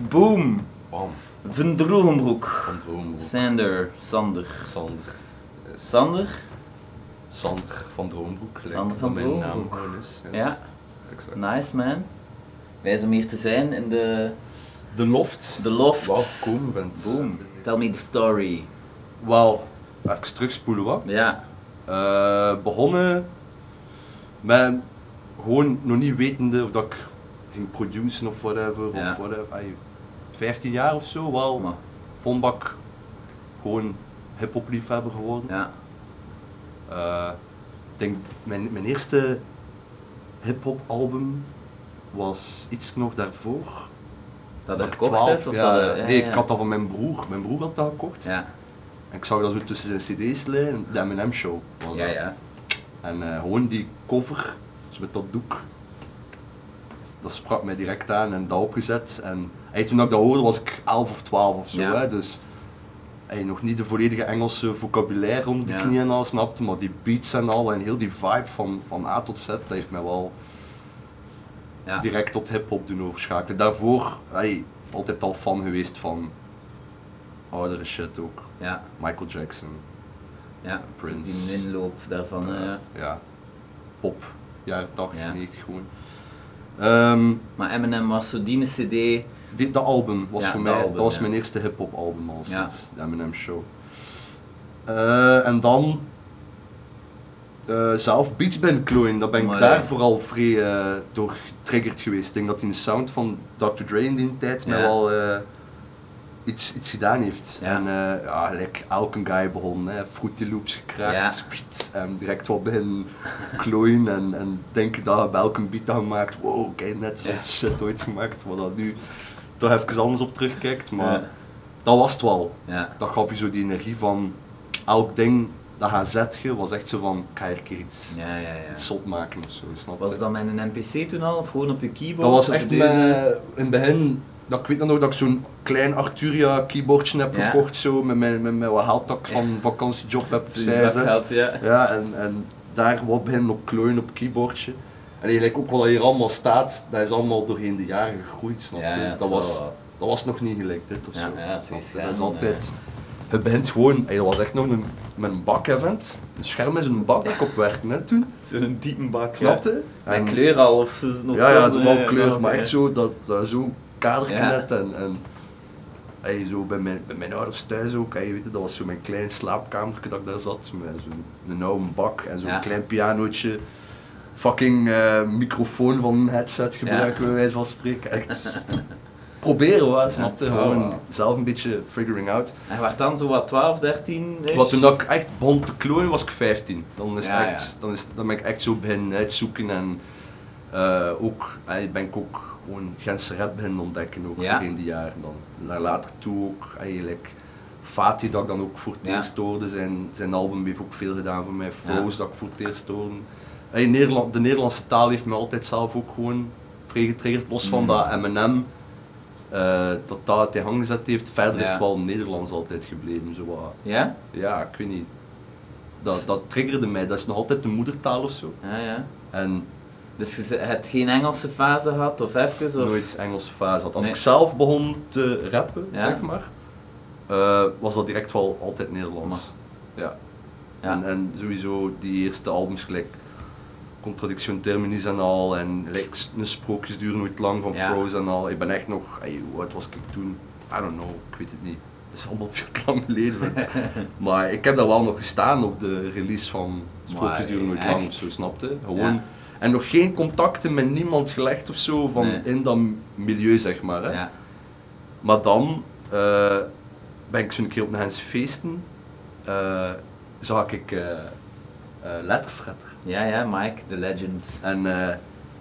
Boom! Bam. Van Droomhoek. Sander. Sander. Sander. Yes. Sander? Sander van Droombroek. Sander van mijn naam Droombroek. gewoon is. Yes. Ja. Exact. Nice man. Wij zijn om hier te zijn in de, De loft. de loft. Komen vind. Boom. Tell me the story. Wel, even terugspoelen wat. Ja. Eh, begonnen met gewoon nog niet wetende of dat ik ging produceren of whatever. Ja. Of whatever. 15 jaar of zo wel. Maar, Vonbak gewoon hip-hop liefhebber geworden. ja. Eh, ik denk mijn, mijn eerste hip-hop album was iets nog daarvoor. Dat je ik gekocht 12 hebt? Of ja, dat ja, nee, ja. ik had dat van mijn broer. Mijn broer had dat gekocht. Ja, En ik zag dat zo tussen zijn cd's liggen. De M&M show was ja, dat. ja. En eh, gewoon die cover, dus met dat doek, dat sprak mij direct aan en dat opgezet. En hey, toen ik dat hoorde was ik 11 of 12 of zo. Ja. Hè, dus hey, nog niet de volledige Engelse vocabulaire onder de Ja. knieën al snapte, maar die beats en al en heel die vibe van, van A tot Z, dat heeft mij wel ja. direct tot hip-hop doen overschakelen. Daarvoor hey, altijd al fan geweest van oudere shit ook. Ja, Michael Jackson, ja. Prince. Die inloop daarvan. eh, ja. ja, pop, jaren 80, Ja. 90 gewoon. Ehm, Maar Eminem was zo die cd. Dit, dat album was Ja, voor dat mij, album, dat was ja. mijn eerste hip-hop album al sinds de Eminem Show. Eh, en dan eh, zelf beats ben klooien, daar ben ik Maar, daar ja. vooral vrij eh, door getriggerd geweest. Ik denk dat die sound van Dr. Dre in die tijd mij wel iets, iets gedaan heeft. Ja. En ja, like elke guy begon, hè, Fruity Loops gekraakt, en direct wat beginnen klooien en, en denken dat bij elke beat had gemaakt, wow, kijk net zo'n shit ooit gemaakt, wat dat nu toch even anders op terugkijkt, maar dat was het wel. Ja. Dat gaf je zo die energie van elk ding dat gaat zetten, was echt zo van, ik ga een keer iets, Ja, ja, ja. iets maken of zo, snap je? Was dat met een NPC toen al? Of gewoon op je keyboard? Dat was echt met, in het begin, dat, ik weet nog dat ik zo'n klein Arturia keyboardje heb gekocht, zo, met mijn, met mijn wat geld dat ik van vakantiejob heb opzij gezet. ja. En, en daar wat beginnen op klooien op keyboardje. En eigenlijk ook wat hier allemaal staat, dat is allemaal doorheen de jaren gegroeid, snap je? Ja, ja, dat, was, wel. dat was nog niet gelijk dit of Ja, zo. ja? Dat is altijd... Het begint gewoon, hey, dat was echt nog een, met een bak-event. Een scherm is een bak dat ik op werkte net toen, Zo'n diepe bak. snap je? Met En- kleur al of nog ja, ja, wel kleur, maar echt zo, dat, dat zo kadertje Ja. net en, en hey, zo bij mijn, bij mijn ouders thuis ook, hey, weet je, dat was zo mijn klein slaapkamertje dat ik daar zat, met zo'n een oude bak en zo'n Ja. klein pianootje, fucking eh, microfoon van een headset gebruiken bij wijze van spreken, echt proberen wat, snap je, Ja, gewoon zelf een beetje figuring out. En werd dan zo wat 12, 13 is? Wat toen ik echt begon te klooien was ik 15. Dan, is het echt, ja. Dan, is, dan ben ik echt zo beginnen uitzoeken en eh, ook eh, ben ik ook gewoon Gentse rap beginnen ontdekken ook in die jaren. Dan naar later toe ook eigenlijk Fatih dat ik dan ook voor het eerst hoorde. Zijn, zijn album heeft ook veel gedaan voor mij. Froze dat ik voor het eerst hoorde. Hey, Nederland, de Nederlandse taal heeft me altijd zelf ook gewoon vrij getriggerd. Los van Mm. dat M&M eh, dat dat het in gang gezet heeft. Verder is het wel Nederlands altijd gebleven. Zo wat Ja? ja, ik weet niet. Dat, dat triggerde mij. Dat is nog altijd de moedertaal of zo. Ja, ja. En Dus je hebt geen Engelse fase gehad of even? Of... nooit Engelse fase had. Als Nee. ik zelf begon te rappen, Ja. zeg maar, eh, was dat direct wel altijd Nederlands. Ja. Ja. En, en sowieso die eerste albums gelijk Contradiction Terminis en al. En like, een sprookjes duren nooit lang van Ja. Frozen en al. Ik ben echt nog, hey, hoe oud was ik toen? I don't know, ik weet het niet. Het is allemaal veel te lang geleden. maar ik heb daar wel nog gestaan op de release van Sprookjes duren nooit echt? lang of zo, snapte? Gewoon. Ja. En nog geen contacten met niemand gelegd of zo van Nee. in dat milieu, zeg maar. Hè? Ja. Maar dan eh, ben ik zo'n keer op Hans feesten, eh, zag ik eh, Letterfretter. ja, ja, Mike, the legend. En eh,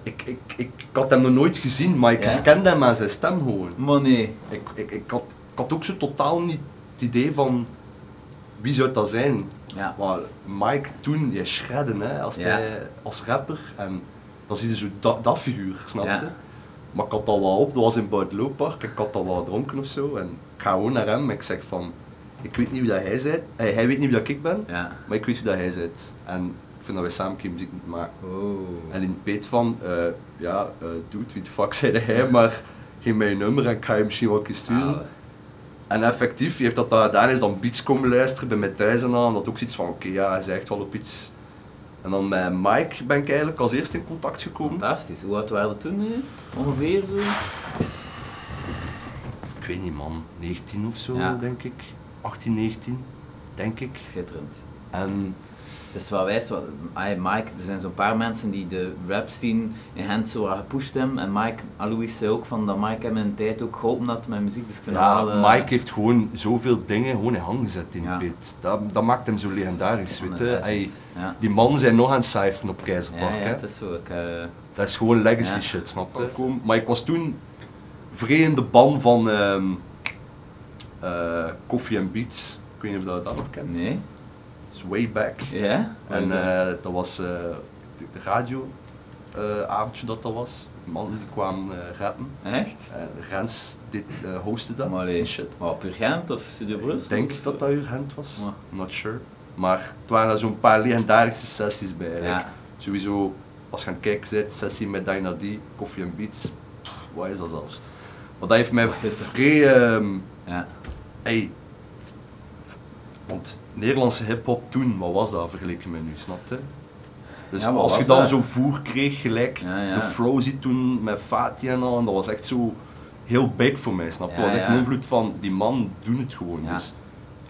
ik, ik, ik, ik had hem nog nooit gezien, maar ik Ja? herkende hem aan zijn stem gewoon. Money. Ik, ik, ik, had, ik had ook zo totaal niet het idee van wie zou dat zijn. Ja. Maar Mike toen, je shredden hè, als, Ja. hij, als rapper. En dan zie je zo dat, dat figuur, snap je? Ja. Maar ik had dat wel op, dat was in Buitenlooppark, ik had dat wel dronken of zo. En ik ga gewoon naar hem en ik zeg van, ik weet niet wie dat hij bent, hij, hij weet niet wie dat ik ben, Ja. maar ik weet wie dat hij bent. En ik vind dat wij samen een keer muziek moeten maken. Oh. En in Peet van, eh, ja, eh dude, wie de fuck zei hij, maar geef mij je nummer en ik ga je misschien wat keer sturen. Ah, En effectief, heeft dat dan gedaan, is dan beats komen luisteren bij mij thuis en aan. Dat ook zoiets van, oké, ja, hij zegt wel op iets. En dan met Mike ben ik eigenlijk als eerste in contact gekomen. Fantastisch. Hoe oud waren we toen nu? Ongeveer zo? Ik weet niet man, 19 of zo, Ja. denk ik. 18, 19, denk ik. Schitterend. En Het is wel wijs, want ay, Mike, er zijn zo'n paar mensen die de rap scene in Gent zo wat gepusht hebben. En Mike, Alois zei ook van dat Mike hem in een tijd ook geholpen had met muziek. Dus ik vind ja, dat wel, eh, Mike heeft gewoon zoveel dingen gewoon in hang gezet in Ja. beat. Dat, dat maakt hem zo legendarisch, gewoon weet je. Hij- Ja. die mannen zijn nog aan het cijferen op Keizerpark. Ja, ja, het is zo. Ik, eh, Dat is gewoon legacy Ja. shit, snap je? Maar ik was toen vrij in de ban van ehm eh, Coffee and Beats. Ik weet niet of je dat nog kent. nee? Dat is way back. Ja? Wat En dat? eh, dat was eh, de, de radio eh, avondje dat dat was. Mannen die kwamen eh, rappen. Echt? Eh, Rens dit, eh, hostte dat. Maar, shit. Maar op Urgent of Studio Brussel? Ik denk of- dat dat Urgent was. Not sure. Maar het waren er zo'n paar legendarische sessies bij. Ja. Sowieso, als je aan het kijken bent, sessie met Dyna D, Coffee and Beats. Pff, wat is dat zelfs? Maar dat heeft mij dat? vrij... ehm, Ja. Hey, want Nederlandse hip-hop toen, wat was dat vergeleken met nu, snap je? Dus Ja, als je dan dat? zo voer kreeg, gelijk Ja, ja. de Frozy toen met Fatih en al, en dat was echt zo heel big voor mij, snap je? Het was echt een invloed van, die man doet het gewoon, dus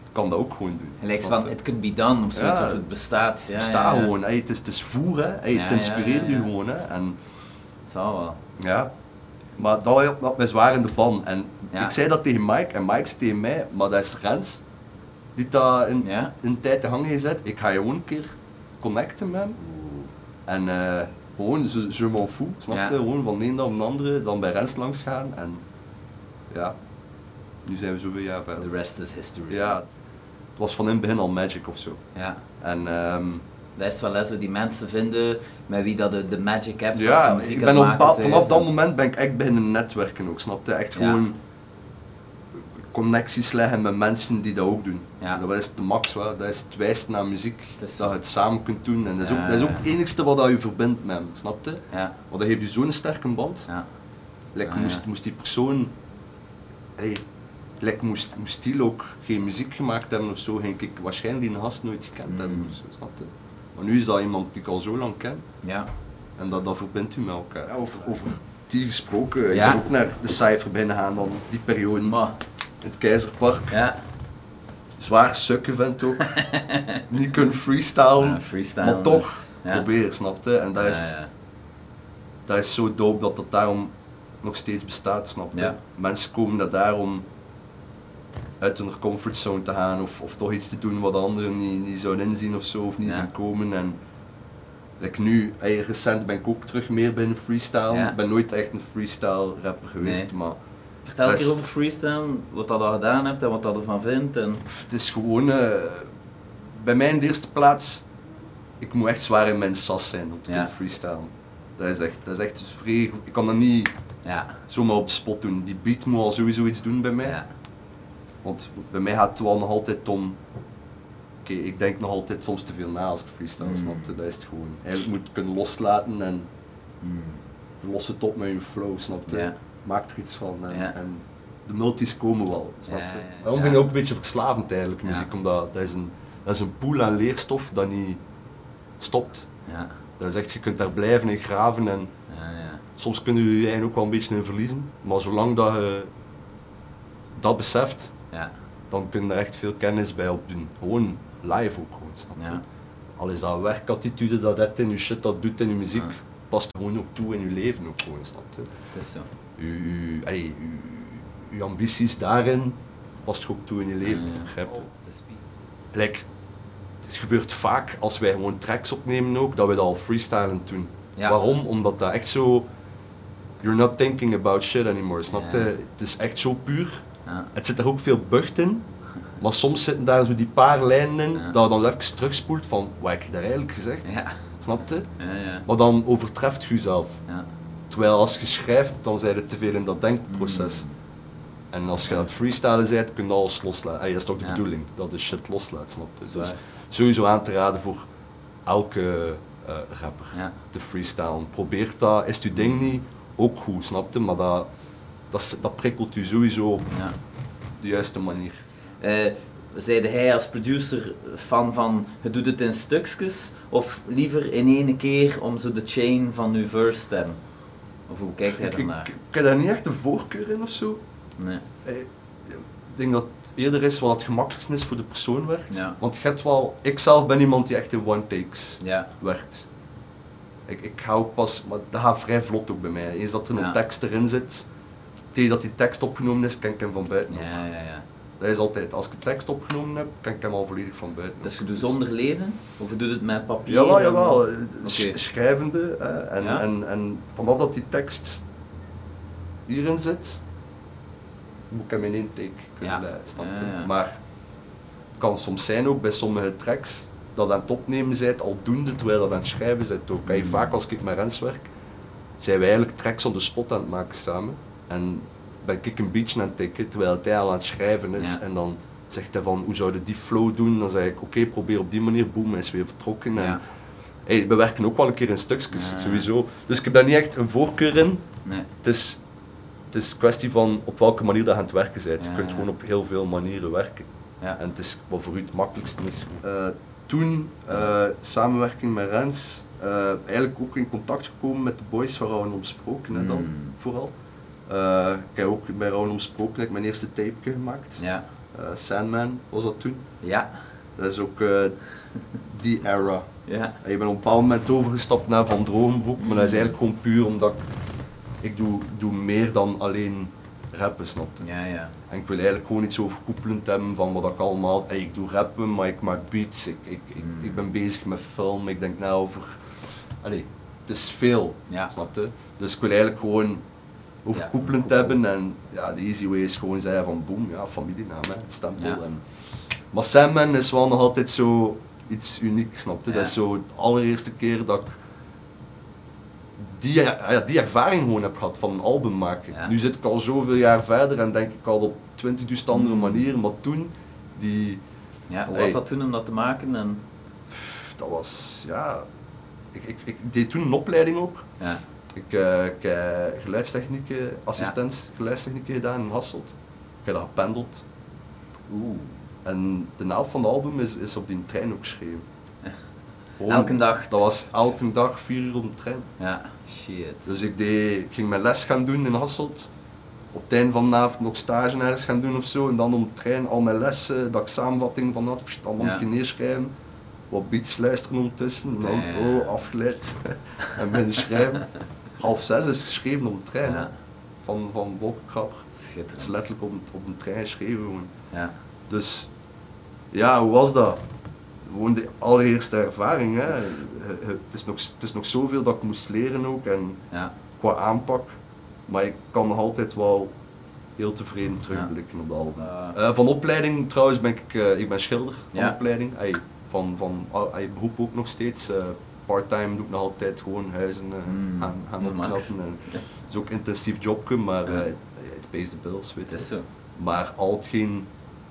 ik kan dat ook gewoon doen. Gelijk snap van, it can be done of zoiets, of het bestaat. Ja, Het bestaat gewoon, hey, het, is, het is voer, hè? Hey, Ja, het inspireert je gewoon. Hè? En, Zal wel. ja. Maar dat had mij zwaar in de ban. En Ja. ik zei dat tegen Mike en Mike zei tegen mij, maar dat is Rens die dat in, Ja? een tijd te hangen gezet. Ik ga je gewoon een keer connecten met hem. En eh, gewoon, je, je m'en fous, snap je? Gewoon van de een op de andere, dan bij Rens langs gaan. En ja, nu zijn we zoveel jaar The verder. rest is history. Ja, het was van in het begin al magic of zo. ja. En ehm, Dat is wel zo die mensen vinden met wie dat de, de magic hebt. als Ja, muziek ik ben op vanaf dat moment ben ik echt beginnen netwerken ook, snap je? Echt Ja. gewoon connecties leggen met mensen die dat ook doen. Ja. Dat is de max, wel. dat is het wijst naar muziek, dat je het samen kunt doen. En dat is, ook, dat is ook het enigste wat dat je verbindt met hem, snap je? Ja, Want dat geeft je zo'n sterke band. ja. Like, Ah, moest, moest die persoon, hey, like, moest, moest die ook geen muziek gemaakt hebben of zo, ging ik waarschijnlijk die gast nooit gekend Mm. hebben zo, snap je? Maar nu is dat iemand die ik al zo lang ken. ja. En dat, dat verbindt u met elkaar. Ja, over, over die gesproken, ik ben ook naar de cijfer binnen gaan dan die periode Maar, in het Keizerpark. ja. Zwaar sukken vent ook. Niet kunnen freestylen, maar toch dus, ja. proberen, snap je? En dat is, Ja, ja. dat is zo dope dat dat daarom nog steeds bestaat, snap je? Ja. Mensen komen daar daarom uit hun comfortzone te gaan of, of toch iets te doen wat anderen niet, niet zouden inzien of zo, of niet Ja. zien komen. En like nu, hey, recent ben ik ook terug meer binnen freestyle. Ja. Ik ben nooit echt een freestyle rapper geweest, Nee. maar Vertel een keer over freestyle, wat dat al gedaan hebt en wat dat ervan vindt. En... pff, het is gewoon, eh, bij mij in de eerste plaats, ik moet echt zwaar in mijn sas zijn om te Ja. kunnen freestyle. Dat is echt, dat is echt vrij, ik kan dat niet Ja, zomaar op de spot doen. Die beat moet al sowieso iets doen bij mij. Want bij mij gaat het wel nog altijd om. Oké, ik denk nog altijd soms te veel na als ik freestyle, Mm. snap je? Dat is het gewoon. Eigenlijk moet je kunnen loslaten en Hmm. los het op met je flow, snap je? Ja. Maak er iets van. En, en de multis komen wel, snap je? Ja, ja, ja. Daarom vind ik het ook een beetje verslavend eigenlijk, muziek. Omdat dat is, een, dat is een pool aan leerstof dat niet stopt. Ja, Dat is echt, je kunt daar blijven in graven en ja, ja. soms kunnen je je eigenlijk ook wel een beetje in verliezen. Maar zolang dat je dat beseft, ja. dan kun je er echt veel kennis bij opdoen. Gewoon live ook gewoon, snap je? Ja. Al is dat werkattitude dat het in je shit dat doet in je muziek, Ja. past gewoon ook toe in je leven ook gewoon, snap je? Het is zo. Je, ambities daarin past ook toe in je leven, begrijp je? Speed. Like, het is gebeurt vaak als wij gewoon tracks opnemen ook, dat we dat al freestylen doen. Ja. Waarom? Omdat dat echt zo... You're not thinking about shit anymore, snap je? Ja. Het is echt zo puur. Ja. Het zit er ook veel bucht in. Maar soms zitten daar zo die paar lijnen in, Ja. dat je dan even terugspoelt van, wat heb ik daar eigenlijk gezegd? Ja. Snap je? Ja, ja. Maar dan overtreft je jezelf. Ja. Terwijl als je schrijft, dan zijn je te veel in dat denkproces. Mm. En als je aan het freestylen bent, kun je alles loslaten. Dat is toch de bedoeling, dat je shit loslaat, snap je? Zwaar. Dus sowieso aan te raden voor elke eh, rapper te freestylen. Probeer dat, is je ding niet, ook goed, snap je? Maar dat, dat, dat prikkelt u sowieso op Ja. de juiste manier. Eh zeide hij als producer fan van je doet het in stukjes of liever in één keer om zo de chain van uw verse te hebben? Of hoe kijkt hij Ik, ik, ernaar? ik heb daar niet echt een voorkeur in of zo. Nee. Eh, Ik denk dat het eerder is wat het gemakkelijkst is voor de persoon werkt. Ja. Want je hebt wel, ik zelf ben iemand die echt in one takes Ja, werkt. Ik, ik hou pas, maar dat gaat vrij vlot ook bij mij. Eens dat er Ja. een tekst erin zit, tegen dat die tekst opgenomen is, kan ik hem van buiten. op. ja, ja. ja. Dat is altijd, als ik een tekst opgenomen heb, kan ik hem al volledig van buiten. Dus op. je doet zonder lezen? Of je doet het met papier? Jawel, jawel. Oké. Schrijvende. hè, en, Ja. en, en vanaf dat die tekst hierin zit, moet ik hem in één take kunnen Ja. Maar het kan soms zijn ook bij sommige tracks dat aan het opnemen bent aldoende terwijl dat aan het schrijven bent ook. Mm. Vaak als ik met Rens werk, zijn wij eigenlijk tracks on the spot aan het maken samen. En ben ik een beetje aan het tikken terwijl hij al aan het schrijven is. Ja. En dan zegt hij van hoe zou je die flow doen? Dan zeg ik oké, probeer op die manier, boem, hij is weer vertrokken. En. Hey, we werken ook wel een keer in stukjes, Ja. sowieso. Dus ik heb daar niet echt een voorkeur in. Nee. Het is, het is een kwestie van op welke manier dat je aan het werken bent. Je kunt gewoon op heel veel manieren werken. Ja. En het is wat voor u het makkelijkste is. Eh, toen, eh, samenwerking met Rens, eh, eigenlijk ook in contact gekomen met de boys van Rauwen Omsproken, hè, dan, Mm. vooral. Eh, ik heb ook bij Rauwen Omsproken ik mijn eerste tape gemaakt. Ja. Eh, Sandman was dat toen. Ja. Dat is ook eh, die era. Ja. En ik ben op een bepaald moment overgestapt naar Van Droombroek, maar dat is eigenlijk gewoon puur omdat ik, ik doe, doe meer dan alleen rappen, snap je? Ja, ja. En ik wil eigenlijk gewoon iets overkoepelend hebben van wat ik allemaal... Hey, ik doe rappen, maar ik maak beats, ik, ik, ik, Mm. ik ben bezig met film, ik denk na over... Allee, het is veel, Ja. snap je? Dus ik wil eigenlijk gewoon overkoepelend Ja, hebben en ja, de easy way is gewoon zeggen van boem, ja, familienaam, hè, stempel. Ja. En, maar Sandman is wel nog altijd zo iets uniek, snap je? Dat is zo de allereerste keer dat ik die, ja, die ervaring gewoon heb gehad van een album maken. Nu zit ik al zoveel jaar verder en denk ik al op 20.000 andere Mm. manieren, maar toen, die, Ja, hoe was dat toen om dat te maken? En... dat was, ja... Ik, ik, ik deed toen een opleiding ook. Ja. Ik, eh, ik heb geluidstechnieken, assistent geluidstechnieken gedaan in Hasselt. Ik heb dat gependeld. Oeh. En de helft van het album is, is op die trein ook geschreven. Gewoon, Elke dag. Dat was elke dag vier uur op de trein. Ja. Shit. Dus ik, deed, ik ging mijn les gaan doen in Hasselt. Op het einde van de avond nog stage ergens gaan doen of zo. En dan op de trein al mijn lessen, dat ik samenvatting van had, allemaal Ja. een keer neerschrijven. Wat beats luisteren ondertussen. En dan, Ja, ja, ja. oh, afgeleid. en beginnen schrijven. Half zes is geschreven op de trein. Ja. Van, van Wolkenkrabber. Het is Schitterend. letterlijk op, op een trein geschreven gewoon. Ja. Dus ja, hoe was dat? Gewoon de allereerste ervaring. Hè. Het, is nog, het is nog zoveel dat ik moest leren ook en Ja. qua aanpak. Maar ik kan nog altijd wel heel tevreden terugblikken op de album. Eh, Eh, van opleiding trouwens ben ik, eh, ik ben schilder van opleiding. Ey, van, van ah, ey, beroep ook nog steeds. Parttime doe ik nog altijd gewoon huizen eh, Mm, gaan, gaan opknappen. Het is ook een intensief jobje, maar eh, het pays the bills, weet je. Maar al hetgeen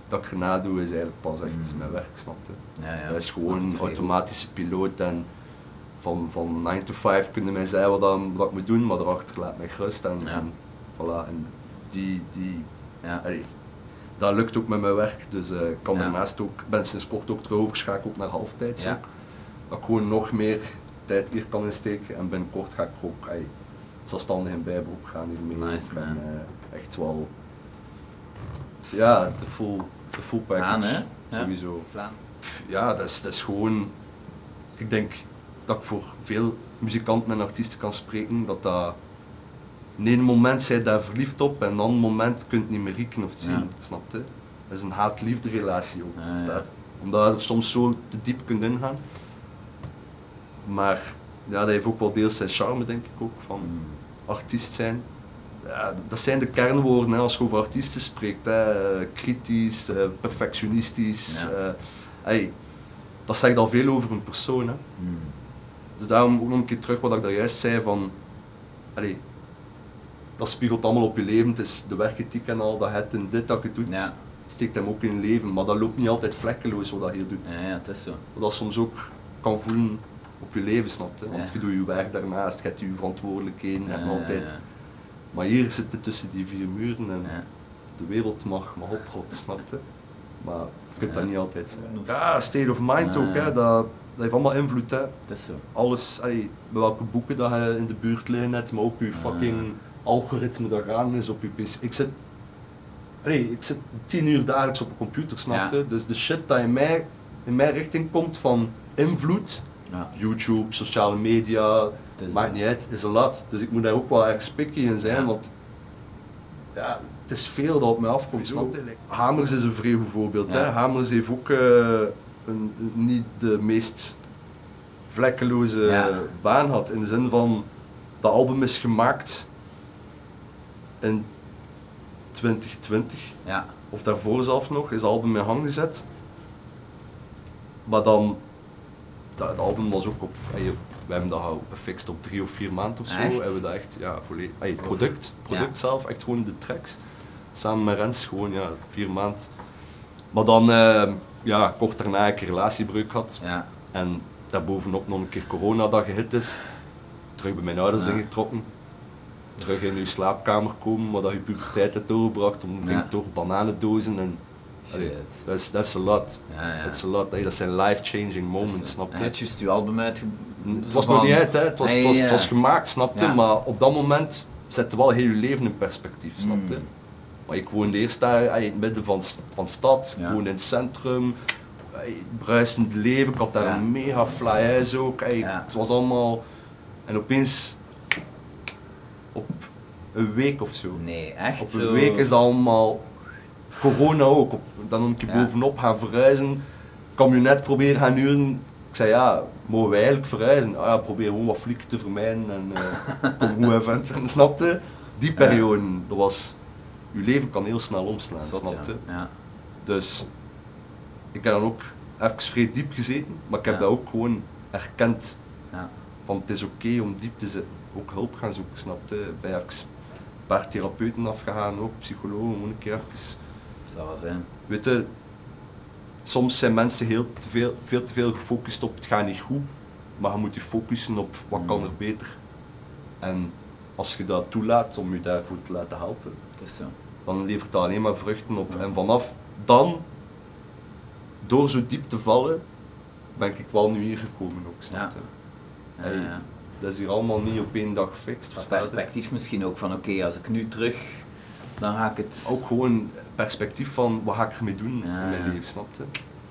dat ik erna doe is eigenlijk pas echt Mm. mijn werk, snap je? Ja, ja. dat is gewoon een automatische piloot en van, van 9 to 5 kunnen mij zeggen wat, dan, wat ik moet doen, maar erachter laat mij gerust en, en voilà. En die, die, allee, dat lukt ook met mijn werk, dus eh, ik kan daarnaast ook, ben sinds kort ook terug overgeschakeld naar halftijds Ja. ook. Dat ik gewoon nog meer tijd hier kan insteken en binnenkort ga ik er ook ey, zelfstandig in bijberoep gaan hiermee. Nice, ook. en, man. eh, echt wel, ja, de full, de full package, hè? Ja. sowieso. Pff, Ja, dat is, dat is gewoon. Ik denk dat ik voor veel muzikanten en artiesten kan spreken dat dat. In een moment zij daar verliefd op en dan een moment kunt niet meer rieken of zien, Ja. snap je? Dat is een haat-liefde relatie ook. Ja, ja. Omdat je er soms zo te diep kunt ingaan. Maar ja, dat heeft ook wel deels zijn charme, denk ik ook, van Mm. artiest zijn. Ja, dat zijn de kernwoorden hè, als je over artiesten spreekt. Hè. Kritisch, eh, perfectionistisch. Ja. eh, hey, dat zegt al veel over een persoon. Hè. Mm. Dus daarom ook nog een keer terug wat ik daar juist zei van... Allee, dat spiegelt allemaal op je leven. Het is de werkethiek en al, dat het en dit dat je doet, Ja. steekt hem ook in je leven. Maar dat loopt niet altijd vlekkeloos wat dat hier doet. Ja, ja, het is zo. Dat soms ook kan voelen op je leven, snap je? Want Ja. je doet je werk daarnaast, je hebt je verantwoordelijkheden en ja, altijd... ja. Maar hier zit het tussen die vier muren en Ja. de wereld mag, mag oprotten, snap je? Maar je kunt dat niet altijd zijn. Ja, state of mind Ja, ook, hè. Dat, dat heeft allemaal invloed. Hè. Dat is zo. Alles, allee, met welke boeken dat je in de buurt liggen hebt, maar ook je fucking algoritme dat gaan is op je PC. Ik zit, allee, ik zit tien uur dagelijks op een computer, snap je? Ja. Dus de shit dat in mij, in mijn richting komt van invloed, Ja. YouTube, sociale media, is- maakt niet uit, is een lat. Dus ik moet daar ook wel erg spicky in zijn, Ja. want ja, het is veel dat op mij afkomt. Snap? Hamers is een vrij goed voorbeeld. Ja. Hè? Hamers heeft ook eh, een, een- niet de meest vlekkeloze Ja. baan gehad. In de zin van, dat album is gemaakt in 2020, Ja. of daarvoor zelf nog, is het album in gang gezet. Maar dan, dat, het album was ook op, we hebben dat gefixt op drie of vier maanden of zo. Echt? Hebben we dat echt, ja, volledig, het product, product Ja. zelf, echt gewoon de tracks. Samen met Rens, gewoon ja, vier maanden. Maar dan, eh, ja, kort daarna heb ik een relatiebreuk gehad. Ja. En daarbovenop nog een keer corona dat gehit is. Terug bij mijn ouders Ja. ingetrokken. Terug in uw slaapkamer komen, waar dat je puberteit hebt doorgebracht. Om Ja. door bananendozen en... Dat is a lot. Is a lot. Hey, dat zijn life-changing moments, snap Hij je? had juist uw album uit. Het was nog niet uit, hè. Het, was, het, was, gemaakt, snap je? Ja. Maar op dat moment zet je wel heel je leven in perspectief, snap je? Mm. Maar ik woonde eerst daar ey, in het midden van, van de stad, ik woonde in het centrum, ey, bruisend leven, ik had daar een mega fly huis ook. Het was allemaal... En opeens, op een week of zo, Nee, echt op zo. een week is allemaal corona ook. Dan een keer Ja. bovenop gaan verhuizen, camionet proberen gaan huren. Ik zei ja, mogen wij eigenlijk verhuizen? Ah ja, probeer gewoon wat flieken te vermijden en eh kom goed. En snapte? Die periode, dat was, je leven kan heel snel omslaan, Zot, snapte? ja. Dus ik heb dan ook even vrij diep gezeten, maar ik heb Ja. dat ook gewoon erkend. Ja. Van het is oké om diep te zitten, ook hulp gaan zoeken, snapte? Bij even een paar therapeuten afgegaan, ook psychologen, gewoon een keer even Dat zal wel zijn. Weet je, soms zijn mensen heel te veel, veel te veel gefocust op het gaat niet goed, maar je moet je focussen op wat kan Mm. er beter. En als je dat toelaat om je daarvoor te laten helpen, zo. dan levert dat alleen maar vruchten op. En vanaf dan, door zo diep te vallen, ben ik wel nu hier gekomen ook, snap Ja. je? Ja, Hey, ja. Dat is hier allemaal niet op één dag gefixt, Van perspectief misschien ook van oké, als ik nu terug, dan ga ik het. Ook gewoon perspectief van wat ga ik ermee doen Ja, in mijn ja. leven, snap je?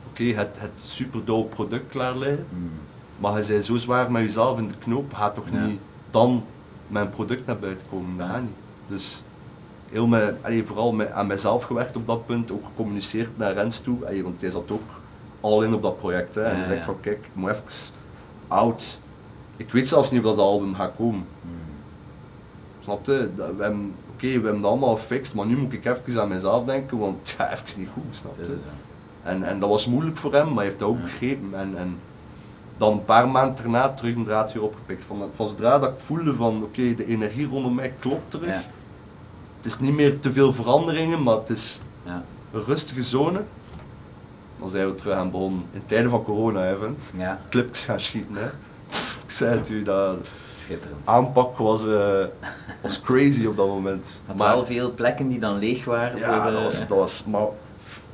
Oké, het, het super dope product klaar liggen, Hmm. maar je bent zo zwaar met jezelf in de knoop, gaat toch Ja. niet dan mijn product naar buiten komen, dat gaat niet. Dus heel me, allee, vooral met, aan mezelf gewerkt op dat punt, ook gecommuniceerd naar Rens toe, allee, want hij zat ook al in op dat project. Hè, en hij zegt van kijk, ik moet even oud. Ik weet zelfs niet of dat album gaat komen. Hmm. Snap je? Dat- we hebben- Oké, we hebben het allemaal gefixt, maar nu moet ik even aan mezelf denken, want gaat even niet goed, snap Het je? is zo. En, en dat was moeilijk voor hem, maar hij heeft dat ook Ja. begrepen. En, en dan een paar maanden daarna terug een draad weer opgepikt. Van, van zodra dat ik voelde van oké, de energie rondom mij klopt terug. Ja. Het is niet meer te veel veranderingen, maar het is Ja. een rustige zone. Dan zijn we terug aan begonnen in tijden van corona, hè, ja, Clips gaan schieten, hè. Ik zei het u, dat schitterend. aanpak was, eh, was crazy op dat moment. Had wel veel plekken die dan leeg waren ja, voor, dat eh, was, dat was maar een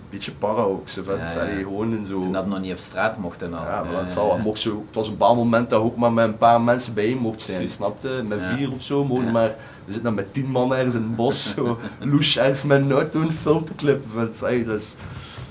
beetje para ook, vet. Ja, ja. Allee, gewoon in zo... toen dat nog niet op straat mocht en al. Ja, maar dat zal, mocht zo, het was een bepaald moment dat ook maar met een paar mensen bijeen mocht zijn, snapte? Met vier of zo, maar, we zitten dan met tien man ergens in het bos, zo loes ergens met een auto een film te dat is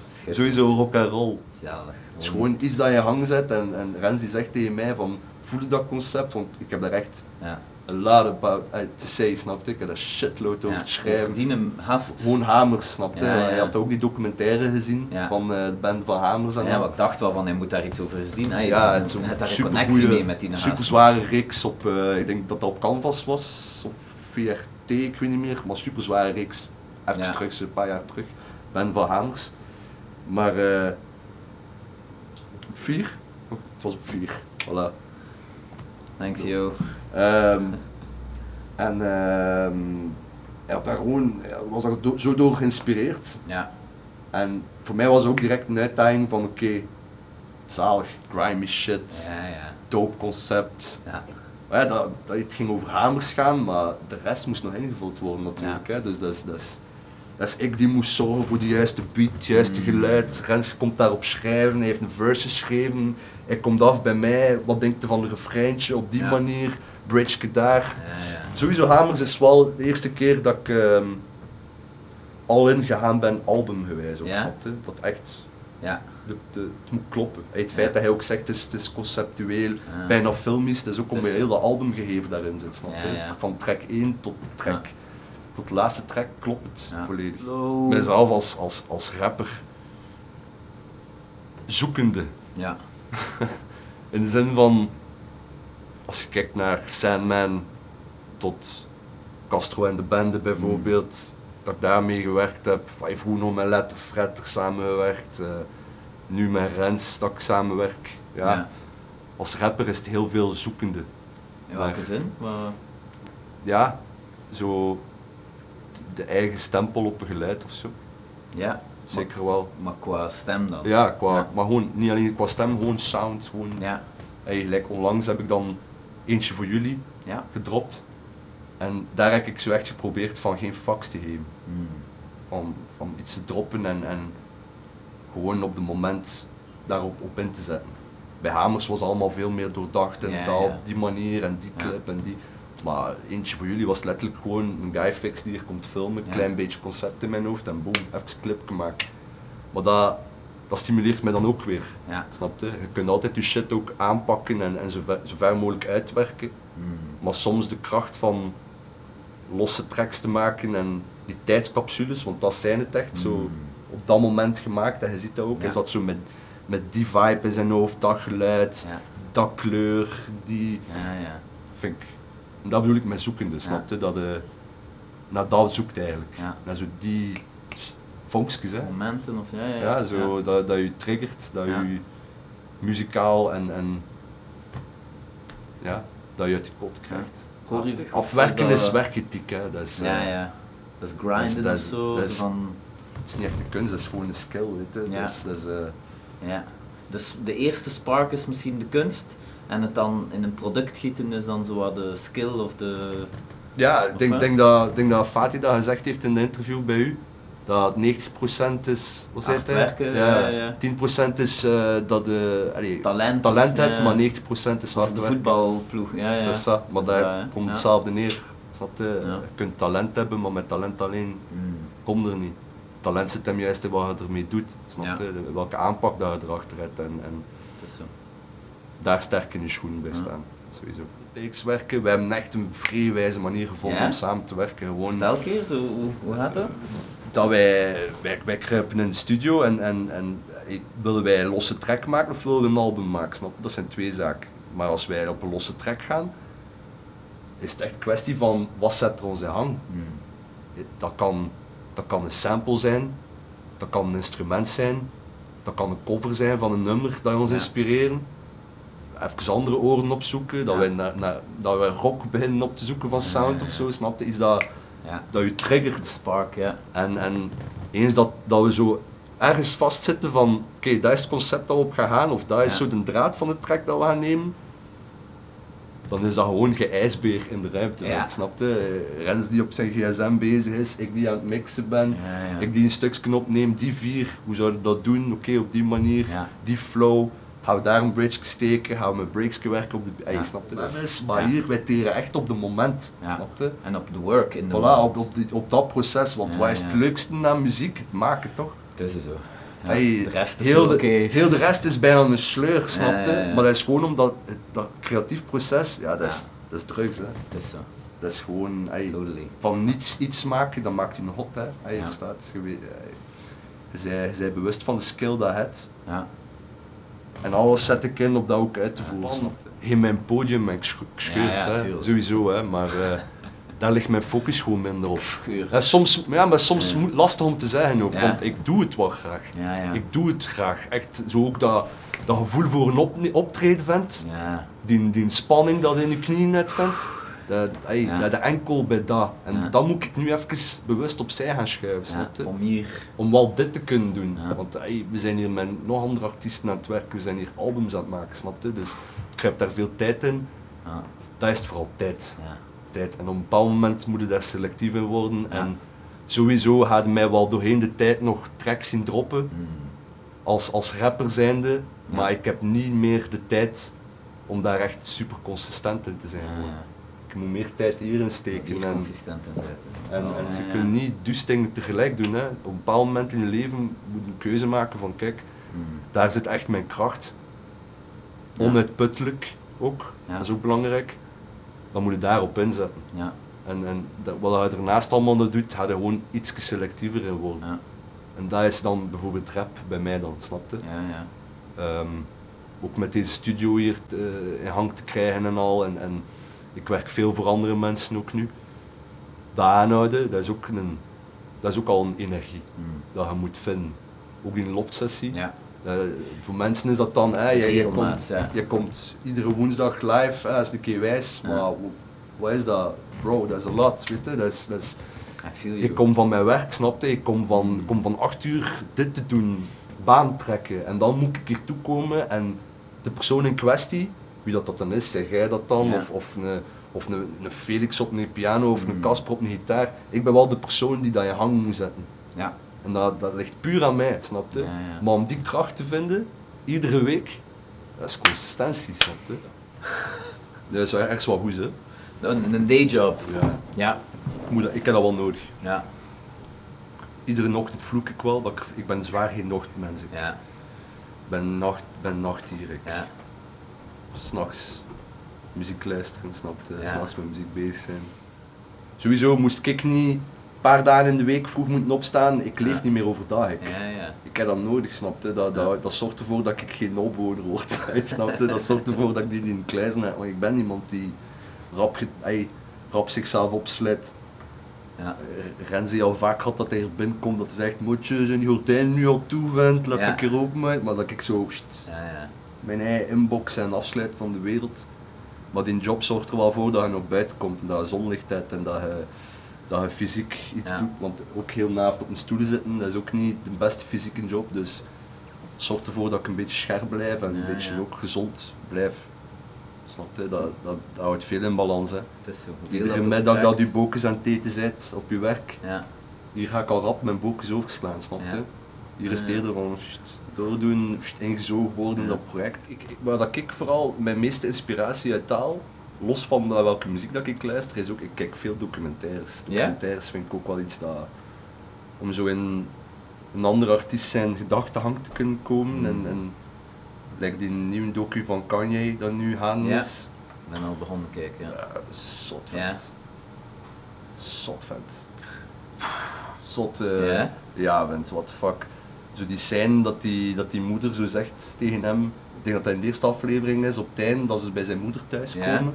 schitterend. sowieso rock and roll. Zalig. Het is gewoon iets dat je hang zet en, en Rens die zegt tegen mij van, voel je dat concept? Want ik heb daar echt Ja. een lot about te say, snapte? Ik heb daar shitload over te schrijven. Verdienen hast. Gewoon Hamers, snapte? Je had ook die documentaire gezien van de band van Hamers en Ja, maar ik dacht wel van hij moet daar iets over zien. Ja, het ook daar een super connectie goeie, mee met die super haast. zware reeks op, eh, ik denk dat dat op Canvas was, of VRT, ik weet niet meer, maar super zware reeks. Even terug, zo een paar jaar terug. Ben van Hamers. Maar eh op vier? Oh, het was op vier, voilà. Thanks, yo. Ehm, en ehm, hij had daar gewoon, was daar do- zo door geïnspireerd. Ja. En voor mij was het ook direct een uitdaging van oké, zalig, grimy shit, Ja, ja. dope concept. Ja. Maar ja, dat, dat, het ging over hamers gaan, maar de rest moest nog ingevuld worden natuurlijk. Hè? Dus dat is, dat, is, dat is ik die moest zorgen voor de juiste beat, het juiste Mm. geluid. Rens komt daarop schrijven, hij heeft een verse geschreven. Hij komt af bij mij, wat denkt hij van een refreintje op die Ja. manier, bridge daar. Ja, ja. Sowieso Hamers is wel de eerste keer dat ik ehm, al in gegaan ben, albumgewijs ook, snapte? Dat echt, Ja. de, de, het moet kloppen. Het feit dat hij ook zegt, het is, het is conceptueel, Ja. bijna filmisch, het is ook Het omdat is- heel dat albumgegeven daarin zit, snapte? Van track 1 tot track, tot de laatste track klopt het Ja. volledig. Mijzelf als, als, als rapper zoekende, Ja. in de zin van, als je kijkt naar Sandman tot Castro en de Bende bijvoorbeeld, dat ik daarmee gewerkt heb. Ik vroeger nog met Letter Fretter samengewerkt, eh, nu met Rens dat ik samenwerk. Ja, Ja. Als rapper is het heel veel zoekende. In welke Maar- zin? Wat- Ja, zo de eigen stempel op een geluid of zo. Ja. Zeker wel. Maar qua stem dan? Ja, qua, Ja. maar gewoon niet alleen qua stem, gewoon sound. Gewoon, Ja. Hey, onlangs heb ik dan eentje voor jullie Ja. gedropt. En daar heb ik zo echt geprobeerd van geen fax te geven. Hmm. Om van iets te droppen en, en gewoon op het moment daarop op in te zetten. Bij Hamers was allemaal veel meer doordacht en Ja, dat ja. op die manier en die clip en die. Maar eentje voor jullie was letterlijk gewoon een guy fix die hier komt filmen, Ja. klein beetje concept in mijn hoofd en boom, even clip gemaakt. Maar dat, dat stimuleert mij dan ook weer. Ja. Snap je? Je kunt altijd je shit ook aanpakken en, en zo, ver, zo ver mogelijk uitwerken. Hmm. Maar soms de kracht van losse tracks te maken en die tijdscapsules, want dat zijn het echt, zo Hmm. op dat moment gemaakt. En je ziet dat ook, Ja. is dat zo met, met die vibe in zijn hoofd, dat geluid, Ja. dat kleur, die... Ja, ja. Vind ik, dat bedoel ik met zoekende, snap je? Dat je naar dat zoekt eigenlijk. Ja. Naar zo die s- vonkjes, hè. Momenten of ja, ja. Ja, zo, Dat, dat je triggert, dat Ja. je muzikaal en, en ja, dat je uit je kot krijgt. Lastig. Afwerken dat- is werkethiek, hè. Dat is, Ja, eh, ja. Dat is grinden dat of is- zo. dat is- van, dat is niet echt een kunst, dat is gewoon een skill, weet je. Ja. Dat is, dat is, eh, ja. Dus de eerste spark is misschien de kunst. En het dan in een product gieten is dan zo wat de skill of de... ja, ik denk, denk dat, denk dat Fatih dat gezegd heeft in de interview bij u. Dat 90% is, wat Hard hij? werken, ja, ja. 10% is eh, dat de allee, Talent. talent hebt, ja, maar 90% is hard de voetbalploeg. Ja, ja. Ça, maar Dus daar dat, komt hetzelfde neer. Snap je? Je kunt talent hebben, maar met talent alleen Hmm. komt er niet. Talent zit hem juist in wat je ermee doet. Snap je? Welke aanpak dat je erachter hebt en, en Het is zo. Daar sterk in je schoenen bij staan. Sowieso. Werken, we hebben echt een vrij wijze manier gevonden Ja? om samen te werken. Gewoon Vertel keer, zo, hoe, hoe gaat dat? dat wij, wij, wij kruipen in de studio en, en, en eh, willen wij een losse track maken of willen we een album maken? Snap? Dat zijn twee zaken. Maar als wij op een losse track gaan, is het echt een kwestie van wat zet er ons in hang. Hmm. Dat kan, dat kan een sample zijn, dat kan een instrument zijn, dat kan een cover zijn van een nummer dat ons Ja. inspireren. Even andere oren opzoeken, dat, Ja. wij naar, naar, dat wij rock beginnen op te zoeken van sound of zo, snap je? Iets dat, Ja. dat je triggert. Spark, ja. En, en eens dat, dat we zo ergens vastzitten van, oké, dat is het concept dat we op gaan gaan, of dat is zo de draad van de track dat we gaan nemen, dan is dat gewoon geijsbeer in de ruimte. Ja. want, Snap je? Eh, Rens die op zijn gsm bezig is, ik die aan het mixen ben, Ja, ja. ik die een stukje opneem, die vier, hoe zouden we dat doen? Oké, op die manier, die flow, gaan we daar een bridge steken, gaan we met breaks werken op de... Ja. snap je? Dat Dat is- is, maar ja. hier, wij teren echt op de moment, Ja. snap je? En op de work in de Voilà, moment. op, op, die- op dat proces, want Ja, wat is het leukste aan muziek? Het maken toch? Het is zo. Ja, Hey, de rest is heel, de, oké. heel de rest is bijna een sleur, snap je? Ja, ja, ja. Maar dat is gewoon omdat het, dat creatief proces, ja, dat is, dat is drugs. Hè. Het is zo. Dat is gewoon ey, Totally. van niets iets maken, dan maakt je een hot. Hè. Ey, je Ja. verstaat? Je, je, je bent bewust van de skill dat je hebt. Ja. En alles zet ik in om dat ook uit te voeren. In mijn podium ik sch- gescheurd, Ja, ja, hè. sowieso, hè. maar eh, daar ligt mijn focus gewoon minder op. Schuur. Ja, soms, ja, maar soms lastig om te zeggen ook, want ik doe het wel graag. Ja, ja. Ik doe het graag. Echt zo ook dat, dat gevoel voor een op, optreden vindt. Ja. Die, die spanning dat in je knieën net vindt. Dat, ey, Ja. dat, dat enkel bij dat. En Ja. dat moet ik nu even bewust opzij gaan schuiven, ja. snap je? Om hier. Om wel dit te kunnen doen. Want we zijn hier met nog andere artiesten aan het werken. We zijn hier albums aan het maken, snap je? Dus ik heb daar veel tijd in. Ja. dat is het vooral tijd. Ja. tijd. En op een bepaald moment moet je daar selectief in worden. En sowieso hadden mij wel doorheen de tijd nog tracks zien droppen Mm. als, als rapper zijnde. Maar ik heb niet meer de tijd om daar echt super consistent in te zijn. Ik moet meer tijd hierin steken. En, consistent in zetten. en, en ja, je kunt niet dus dingen tegelijk doen. Hè. Op een bepaald moment in je leven moet je een keuze maken van kijk, Mm. daar zit echt mijn kracht. Onuitputtelijk ook, dat is ook belangrijk. Dan moet je daarop inzetten. Ja, En, en dat, wat je ernaast allemaal doet, ga je gewoon iets selectiever in worden. ja, En dat is dan bijvoorbeeld rap bij mij dan, snapte? ja, ja. Ehm, ook met deze studio hier te- in hang te krijgen en al. En, en ik werk veel voor andere mensen ook nu. Dat aanhouden, dat is ook, een, dat is ook al een energie Mm. dat je moet vinden. Ook in een loftsessie. Ja, Eh, voor mensen is dat dan, hè, je, je, komt, ja. je komt iedere woensdag live, hè, dat is een keer wijs, Ja. maar wa- wat is dat? Bro, dat is een lot, weet je? Dat is, dat is, ik kom van mijn werk, snap je? Ik kom van, kom van 8 uur dit te doen, baan trekken en dan moet ik hier toekomen en de persoon in kwestie, wie dat, dat dan is, zeg jij dat dan? Ja. Of, of, een, of een, een Felix op een piano of een Mm. Casper op een gitaar. Ik ben wel de persoon die dat je hang moet zetten. Ja, En dat, dat ligt puur aan mij, snap je? Ja, ja. Maar om die kracht te vinden, iedere week, dat is consistentie, snap je? Dat is wel ergens wel goed, hè? een, een dayjob. Ja. Ja, Ik, moet dat, ik heb dat wel nodig. ja, Iedere ochtend vloek ik wel, dat ik, ik ben zwaar geen nachtmens. Ik ja, ben, nacht, ben nachtdier. Ik. ja. S'nachts muziek luisteren, snap je? Ja. S'nachts met muziek bezig zijn. Sowieso moest ik niet een paar dagen in de week vroeg moeten opstaan. Ik leef Ja. niet meer overdag. Ik. Ja, ja. Ik heb dat nodig, snapte. Dat, dat, dat zorgt ervoor dat ik geen opwoner word. snapte? Dat zorgt ervoor dat ik die in kluizen heb. Want ik ben iemand die rap, ge- ey, rap zichzelf opsluit. Ja, Eh, Renzi al vaak had dat hij er binnenkomt dat hij zegt, moet je zijn gordijn nu al toe vindt, laat Ja. ik er uit. Maar dat ik zo ja, ja. Mijn eigen inbox en afsluit van de wereld. Maar die job zorgt er wel voor dat je nog buiten komt en dat je zonlicht hebt en dat je, dat je fysiek iets Ja. doet. Want ook heel naast op een stoel zitten, dat is ook niet de beste fysieke job. Dus het zorgt ervoor dat ik een beetje scherp blijf en Ja, een beetje ja. ook gezond blijf. Snap je? Dat, dat, dat houdt veel in balans. Hè. Het is zo. Iedere middag dat je bokens aan het eten bent op je werk, Ja, hier ga ik al rap mijn bokens overslaan, snap je? Hier is het eerder van doordoen, ingezogen worden in dat project. Ik, ik, waar dat ik vooral mijn meeste inspiratie uit taal, los van welke muziek dat ik luister, is ook, ik kijk veel documentaires. Documentaires vind ik ook wel iets dat, om zo in een andere artiest zijn gedachtenhang te kunnen komen. Mm. En, en like die nieuwe docu van Kanye dat nu gaan is. ik ben al begonnen kijken. Ja. Ja, zot Ja. vent. Zot vent. Zot, eh Ja? vent, what the fuck. Zo die scène dat die, dat die moeder zo zegt tegen hem, ik denk dat dat in de eerste aflevering is, op het einde, dat ze bij zijn moeder thuis Ja. komen.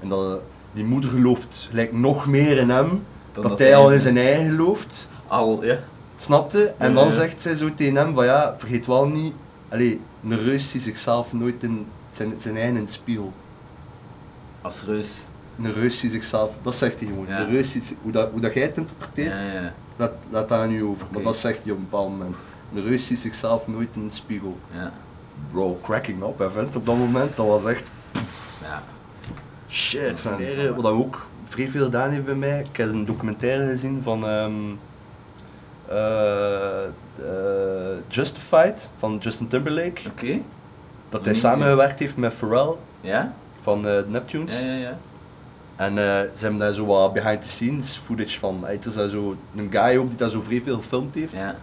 En dat die moeder gelooft gelijk nog meer in hem, Dan dat, dat hij al in zijn- eigen gelooft. Al, ja. Snapte? En dan zegt zij zo tegen hem van ja, vergeet wel niet, allee, een reus ziet zichzelf nooit in zijn, zijn eigen spiegel. Als reus. Een reus ziet zichzelf, dat zegt hij gewoon. Ja. Een reus ziet, hoe, dat, hoe dat jij het interpreteert, Ja, ja. Dat, dat daar nu over. Maar dat zegt hij op een bepaald moment. Een reus ziet zichzelf nooit in de spiegel. Ja. Bro, cracking up, hè, vent. Op dat moment, dat was echt Ja. shit, niet- Wat dat ook vrij veel gedaan heeft bij mij. Ik heb een documentaire gezien van ehm, eh, eh, Justified van Justin Timberlake. Oké. Dat hij samengewerkt heeft met Pharrell Ja? van eh, Neptunes. Ja, ja, ja. En ze hebben daar zo wat behind the scenes footage van. Het is daar zo een guy ook die daar zo vrij veel gefilmd heeft. Ja.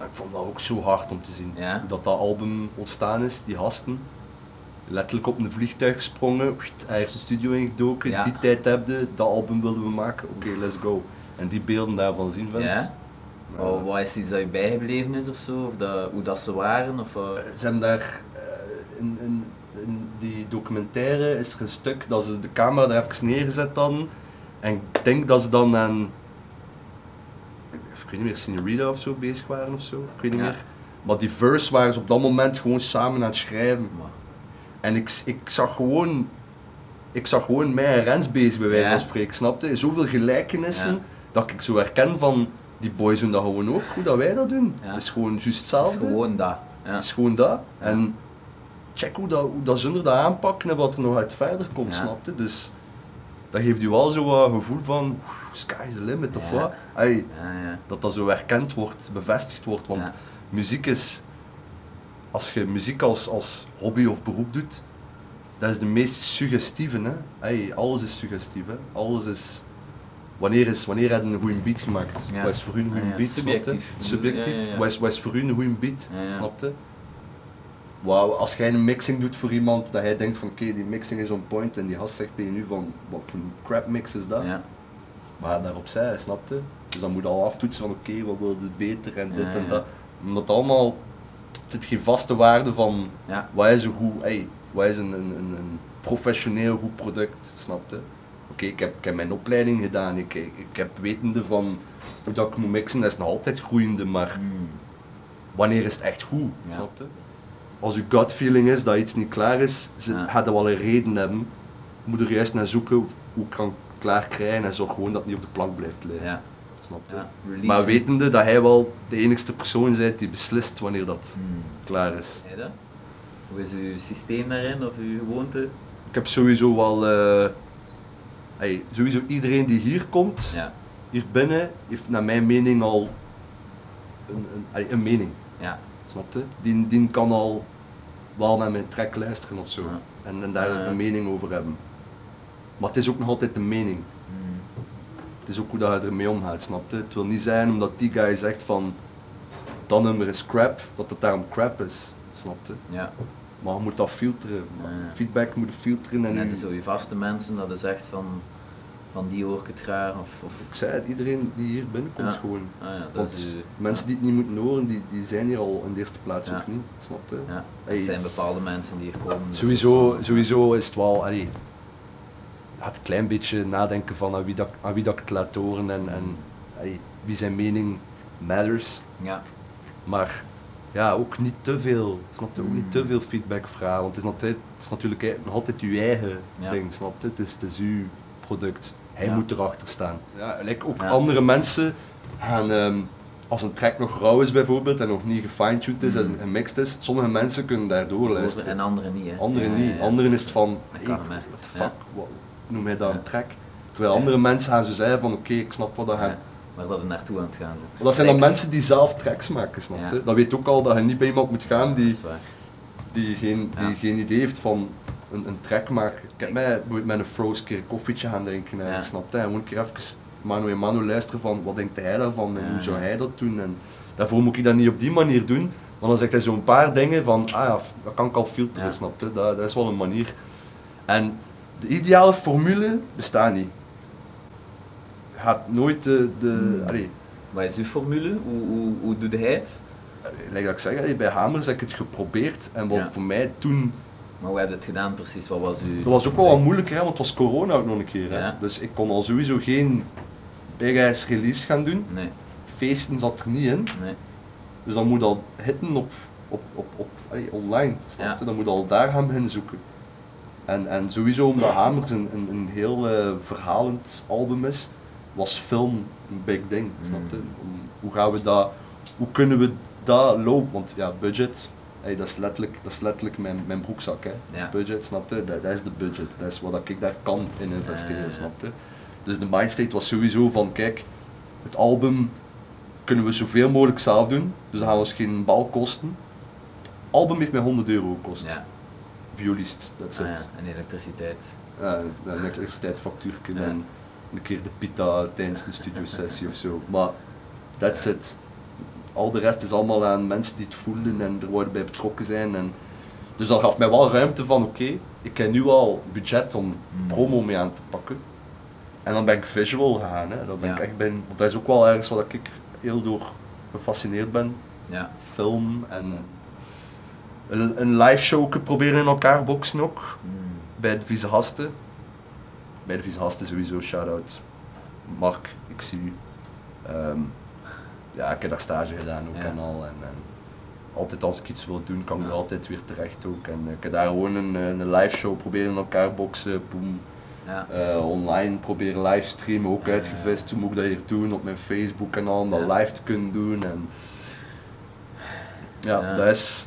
Ik vond dat ook zo hard om te zien. Ja. Dat, dat album ontstaan is, die gasten. Letterlijk op een vliegtuig gesprongen, is de studio ingedoken, Ja. die tijd hebben, dat album wilden we maken, oké, let's go. En die beelden daarvan zien, vent. Ja? Ja. Wat, is iets dat je bijgebleven is of zo? Of dat, hoe dat ze waren? Of, eh, Ze hebben daar, eh, in, in, in die documentaire is er een stuk dat ze de camera daar even neergezet hadden. En ik denk dat ze dan aan, ik weet niet meer, Senorita of zo bezig waren of zo, ik weet niet Ja. meer. Maar die verse waren ze op dat moment gewoon samen aan het schrijven. maar- En ik, ik zag gewoon, ik zag gewoon mij en Rens bezig bij wijze van spreken, snapte? Zoveel gelijkenissen dat ik zo herken van, die boys doen dat gewoon ook, hoe dat wij dat doen. Het is gewoon juist Het is hetzelfde. gewoon dat. Ja. Het is gewoon dat. En check hoe dat, hoe dat zonder dat aanpakken en wat er nog uit verder komt, snapte? Dus dat geeft je wel zo wat gevoel van, "Oeh, sky's the limit of Ja. wat. Ey, Ja, ja. dat dat zo erkend wordt, bevestigd wordt, want muziek is, als je muziek als, als hobby of beroep doet, dat is de meest suggestieve. Hè? Alles is suggestief. Hè? Alles is... Wanneer, is, wanneer heb je een goede beat gemaakt? Ja. Wat is voor u een goede ja, beat? subjectief. Subjectief. Wat, is, wat is voor u een goede beat? Ja, ja. Snap je? Wauw, als jij een mixing doet voor iemand, dat hij denkt van oké, die mixing is on point en die gast zegt tegen u van wat voor een crap mix is dat? Maar daarop zij, snapte? Dus dan moet je al aftoetsen van oké, wat wil je beter en dit Ja, en dat. Omdat allemaal, het zit geen vaste waarde van Ja. wat is een goed, hey, wat is een, een, een, een professioneel goed product, snapte? Oké, ik, heb, ik heb mijn opleiding gedaan, ik, ik, ik heb wetende van hoe dat ik moet mixen, dat is nog altijd groeiende, maar Mm. wanneer is het echt goed, Ja. snapte? Als je gut feeling is dat iets niet klaar is, ze Ja. hadden wel een reden hebben. Je moet er juist naar zoeken hoe ik kan klaar krijgen en zorg gewoon dat het niet op de plank blijft liggen. Ja. Snapte? Ja. Release. Maar wetende dat hij wel de enigste persoon is die beslist wanneer dat Mm. klaar is. Je dat? Hoe is uw systeem daarin of uw gewoonte? Ik heb sowieso wel. eh, hey, sowieso iedereen die hier komt, Ja. hier binnen, heeft naar mijn mening al een, een, een mening. Ja. Snapte? Die, die kan al wel naar mijn track luisteren of zo. Ja. En, en daar een mening over hebben. Maar het is ook nog altijd een mening. Mm. Het is ook hoe dat je ermee omgaat, snapte? Het wil niet zijn omdat die guy zegt van dat nummer is crap, dat het daarom crap is. Snapte? Ja. Maar je moet dat filteren. Ja. Feedback moet filteren en Net zo je vaste mensen, dat is echt van, van die hoor ik het graag. Of, of, Ik zei het, iedereen die hier binnenkomt Ja. gewoon. ah ja, dat Want is mensen die het niet moeten horen, die, die zijn hier al in de eerste plaats Ja. ook niet. Snapte? Ja, Hey. het zijn bepaalde mensen die hier komen. dus Sowieso, sowieso is het wel, allee, het een klein beetje nadenken van aan wie, dat, aan wie dat ik het laat horen en, en allee, wie zijn mening matters. Ja, Maar ja, ook niet te veel, snap je? Ook niet te Mm. veel feedback vragen, want het is, altijd, het is natuurlijk nog altijd uw eigen Ja. ding, snap je? Het is, het is uw product. Hij Ja. moet erachter staan. Ja, like ook Ja. andere mensen gaan, ehm, als een track nog rauw is bijvoorbeeld en nog niet gefine-tuned is Mm. en gemixed is, sommige mensen kunnen daardoor luisteren. en anderen niet. Hè. Anderen Ja, niet. ja, ja. Anderen is het van, hem echt, what noem jij dat een track? Terwijl andere mensen gaan zo zeggen van, oké, ik snap wat dat hij... Waar dat we naartoe aan het gaan zijn. Maar dat zijn dan mensen die zelf tracks maken, snap je? Ja. Dat weet ook al dat je niet bij iemand moet gaan die, die, geen, die Ja. geen idee heeft van een, een track maken. Ik heb mij met een Froze keer een koffietje gaan drinken en snap je? En gewoon een keer even Manu en Manu luisteren van wat denkt hij daarvan en hoe zou hij dat doen. En daarvoor moet ik dat niet op die manier doen, want dan zegt hij zo'n paar dingen van, ah ja, dat kan ik al filteren, snap je? Dat, dat is wel een manier. En de ideale formule bestaat niet. Je gaat nooit de, de Hmm. allee, Wat is uw formule? Hoe, hoe, hoe doe hij het? Like dat ik zeg, allee, bij Hamers heb ik het geprobeerd en wat Ja. voor mij toen, Maar hoe heb je het gedaan precies? Wat was uw... dat was ook wel wat moeilijker, hè, want het was corona ook nog een keer. Hè. Ja. Dus ik kon al sowieso geen big ass release gaan doen. Nee, Feesten zat er niet in. nee. Dus dan moet al hitten op, op, op, op allee, online. Snap je? Ja. Dan moet al daar gaan beginnen zoeken. En, en sowieso omdat Hamers een, een, een heel eh, verhalend album is, was film een big ding. Snap je? Om- hoe gaan we dat, hoe kunnen we dat lopen? Want ja, budget, hey, dat, is letterlijk, dat is letterlijk mijn, mijn broekzak. Hè. Ja. Budget, snap je? Dat, dat is de budget. Dat is wat ik daar kan in investeren, ja. snap je? Dus de mindstate was sowieso van, kijk, het album kunnen we zoveel mogelijk zelf doen, dus dan gaan we ons geen bal kosten. Het album heeft mij 100 euro gekost. Ja, Violist, that's ah, ja. en elektriciteit. Ja, een elektriciteitsfactuurtje Ja. en een keer de pita tijdens een studiosessie of zo. Maar that's it. Al de rest is allemaal aan mensen die het voelen en er worden bij betrokken zijn. En dus dat gaf mij wel ruimte van oké, ik heb nu al budget om Mm. promo mee aan te pakken. En dan ben ik visual gegaan. Hè. Dan ben Ja. ik echt ben, dat is ook wel ergens wat ik heel door gefascineerd ben. Ja, Film en een, een live show proberen in elkaar boksen ook mm. bij de Vieze Hasten. Bij de Vieze Hasten sowieso, shout-out. Mark, ik zie u. Ehm, ja, ik heb daar stage gedaan ook Ja. en al. En, en altijd als ik iets wil doen, kan ik er altijd weer terecht ook. En ik heb daar gewoon een, een live show proberen in elkaar boksen. Boom. ja. Eh, online proberen livestreamen, ook Ja, uitgevist. Hoe moet ik dat hier doen op mijn Facebook kanaal om dat live te kunnen doen. En ja, dat is,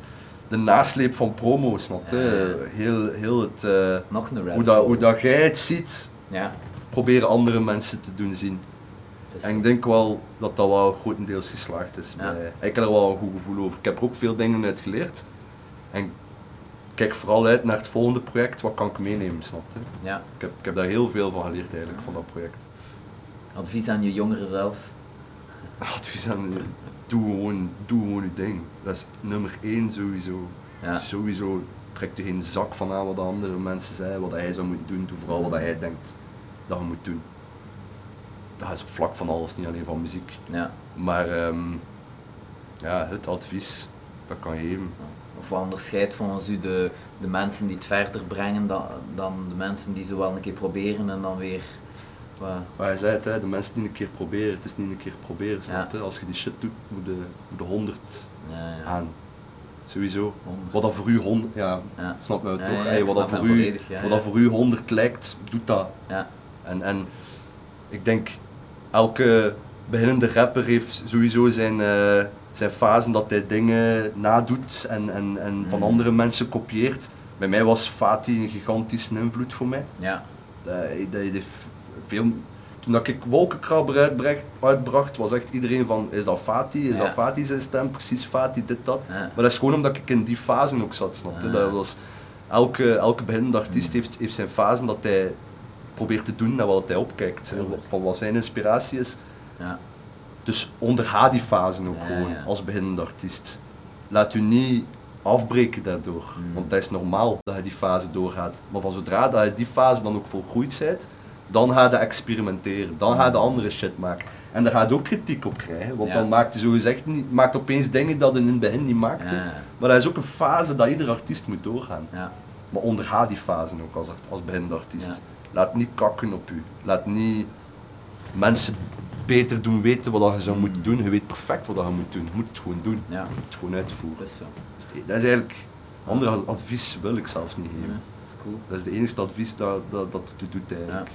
de nasleep van promo, snap je? Heel, heel het, eh, Nog een hoe, dat, hoe dat jij het ziet, Ja. proberen andere mensen te doen zien. En ik denk wel dat dat wel grotendeels geslaagd is. Ja. Bij, ik heb er wel een goed gevoel over. Ik heb er ook veel dingen uit geleerd. En kijk vooral uit naar het volgende project, wat kan ik meenemen, snap je? Ja. Ik heb, ik heb daar heel veel van geleerd eigenlijk, van dat project. Advies aan je jongeren zelf. Advies aan je, doe gewoon, doe gewoon je ding. Dat is nummer één sowieso. Ja. Sowieso trek er geen zak van aan wat de andere mensen zeggen, wat hij zou moeten doen. Doe vooral wat hij denkt dat je moet doen. Dat is op vlak van alles, niet alleen van muziek. Ja. Maar ehm, ja, het advies dat kan geven. Of wat onderscheidt volgens u de, de mensen die het verder brengen dan, dan de mensen die zo wel een keer proberen en dan weer. Maar hij zei het, hè, de mensen die een keer proberen, het is niet een keer proberen, snap je? Als je die shit doet, moet je moet je 100 ja, ja. aan. Sowieso. Wat dat voor u 100, ja, snap me toch? Hey, wat dat voor u, volledig, wat dat voor u 100 lijkt, doet dat. Ja. En, en ik denk, elke beginnende rapper heeft sowieso zijn, eh zijn fase dat hij dingen nadoet en, en, en van Mhm. andere mensen kopieert. Bij mij was Fatih een gigantische invloed voor mij. Ja. Dat, dat heeft veel, toen dat ik Wolkenkrabber uitbracht, uitbracht, was echt iedereen van, is dat Fatih, is Ja. dat Fatih zijn stem, precies Fatih, dit, dat. Ja. Maar dat is gewoon omdat ik in die fase ook zat, snap je? Ah. Dat was, elke, elke beginnende artiest Mm. heeft, heeft zijn fase dat hij probeert te doen naar wat hij opkijkt, van wat zijn inspiratie is. Ja. Dus onderga die fase ook gewoon, als beginnende artiest. Laat u niet afbreken daardoor, Mm. want dat is normaal dat je die fase doorgaat. Maar van zodra dat je die fase dan ook volgroeid bent, dan ga je experimenteren, dan ga je andere shit maken. En daar ga je ook kritiek op krijgen, want Ja. dan maakt je zogezegd niet, maakt opeens dingen dat je in het begin niet maakte. Ja. Maar dat is ook een fase dat ieder artiest moet doorgaan. Ja. Maar onderga die fase ook als, als beginnende artiest. Laat niet kakken op u. Laat niet mensen beter doen weten wat je zou Mm. moeten doen. Je weet perfect wat je moet doen. Je moet het gewoon doen. Je moet het gewoon uitvoeren. Dat is zo. Dat is, eigenlijk... Ander ad- advies wil ik zelfs niet geven. Dat is cool. Dat is het enige advies dat, dat, dat het doet eigenlijk.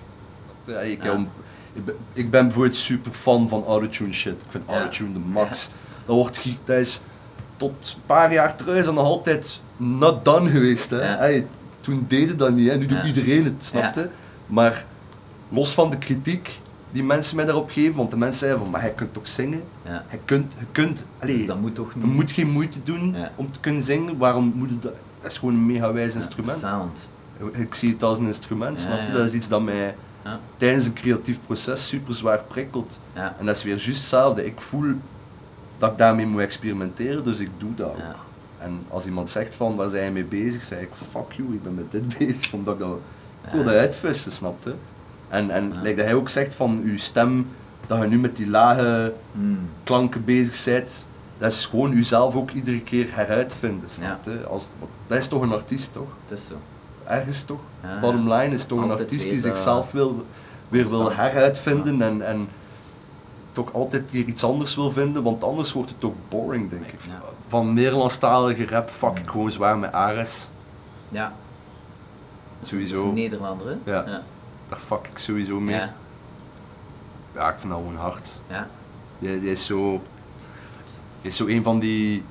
Ja, ik, Ja. om- ik, ben, ik ben bijvoorbeeld super fan van autotune shit. Ik vind Ja. autotune de max. Dat, wordt, dat is tot een paar jaar terug is dat nog altijd not done geweest. Hè? Hey, toen deden dat niet, hè? nu doet iedereen het, snap Ja. je? Maar los van de kritiek die mensen mij daarop geven, want de mensen zeggen van, maar hij kunt toch zingen? Ja. Hij kunt, je kunt, allee, Dus dat moet toch je moet geen moeite doen Ja. om te kunnen zingen. Waarom moet je dat? Dat is gewoon een mega wijs Ja, instrument. Sound. Ik zie het als een instrument, snap je? Dat is iets dat mij Ja. tijdens een creatief proces super zwaar prikkelt. Ja. En dat is weer juist hetzelfde. Ik voel dat ik daarmee moet experimenteren, dus ik doe dat ook. En als iemand zegt van waar zijn je mee bezig, zeg ik fuck you, ik ben met dit bezig, omdat ik dat ik wil dat uitvissen, snapte. En, en Ja. like dat hij ook zegt van uw stem, dat je nu met die lage Mm. klanken bezig bent, dat is gewoon uzelf ook iedere keer heruitvinden, snapte. Als, dat is toch een artiest, toch? Het is zo. Ergens toch? Ja. Bottom line is toch een artiest die zichzelf wil, weer wil heruitvinden en, en toch altijd weer iets anders wil vinden, want anders wordt het ook boring, denk ik. Ja. Van Nederlandstalige rap fuck ik gewoon zwaar met Ares. Ja. Sowieso. Is Nederlander, hè? Ja. Ja. Daar fuck ik sowieso mee. Ja. Ja, ik vind dat gewoon hard. ja. Die, die is zo... Die is zo een van die,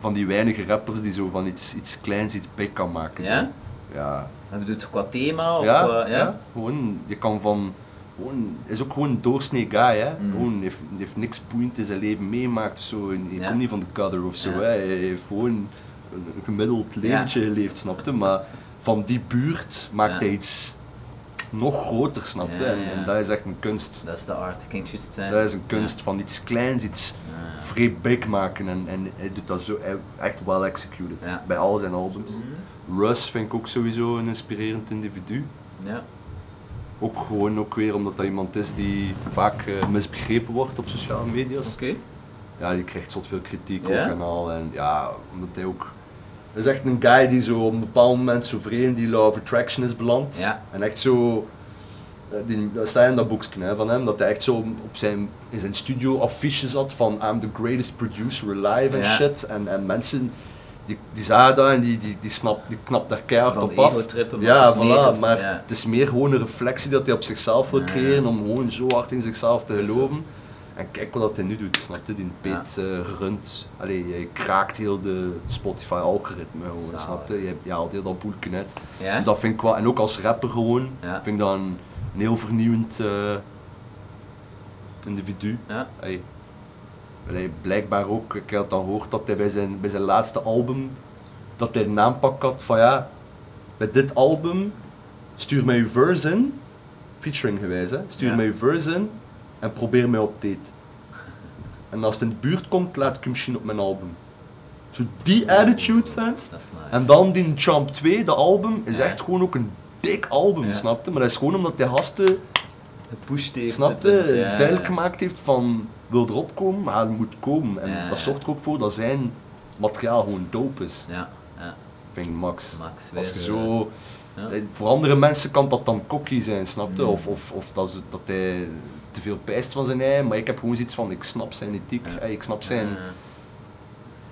van die weinige rappers die zo van iets, iets kleins iets big kan maken. zo. Ja? En je qua thema? Of ja, qua, ja? Gewoon, je kan van... Gewoon, is ook gewoon een doorsnee guy, hè. Mm. Gewoon, heeft, heeft niks boeiend in zijn leven meemaakt of zo. En Je komt niet van de gutter of zo, hè. Hij heeft gewoon een, gemiddeld leventje geleefd, snapte. Maar van die buurt maakt hij iets nog groter, snapte. Ja, En, ja. en dat is echt een kunst. Dat is de art, juist zijn. Dat is een kunst van iets kleins, iets vrij big maken en, en hij doet dat zo echt well executed bij al zijn albums. Mhm. Russ vind ik ook sowieso een inspirerend individu. Ja. Ook gewoon ook weer omdat dat iemand is die vaak eh, misbegrepen wordt op sociale media's. Oké. Ja, die krijgt zot veel kritiek ook en al. En ja, omdat hij ook... Hij is echt een guy die zo op een bepaald moment zo vreemd die law of attraction is beland. Ja. En echt zo... eh, Die, dat staat in dat boekje van hem, dat hij echt zo op zijn, in zijn studio affiches had van I'm the greatest producer alive en Ja. shit. En, en mensen die, die zagen dat en die, die, die, snap, die knapt daar keihard op af. ja, voilà, maar ja. het is meer gewoon een reflectie dat hij op zichzelf wil creëren om gewoon zo hard in zichzelf te geloven. En kijk wat dat hij nu doet, snap je? Die Peet eh, runt, allee, hij kraakt heel de Spotify-algoritme gewoon, snap je? Je, je haalt heel dat uit. Ja? Dus dat vind ik wel, en ook als rapper gewoon, Ja. vind ik dat een, een heel vernieuwend eh, individu. Ja. Allee, blijkbaar ook, ik had dan gehoord dat hij bij zijn, bij zijn laatste album, dat hij een aanpak had van ja, bij dit album, stuur mij je verse in, featuring gewijs hè, stuur Ja. mij je verse in en probeer mij op date. En als het in de buurt komt, laat ik hem misschien op mijn album. Zo die attitude, fans. Nice. En dan die Champ 2, de album, is echt gewoon ook een dik album, Ja. snapte? Maar dat is gewoon omdat hij gasten gepusht heeft. snapte, het, ja, duidelijk ja. gemaakt heeft van wil erop komen, maar hij moet komen. En Ja, dat zorgt er ook voor dat zijn materiaal gewoon dope is. Ja, ja. Vind ik max. Max Als je zo, ja. eh, voor andere mensen kan dat dan cocky zijn, snapte? Of, of, of dat, ze, dat hij te veel pijst van zijn ei, maar ik heb gewoon zoiets van ik snap zijn ethiek, Ja. eh, ik snap zijn,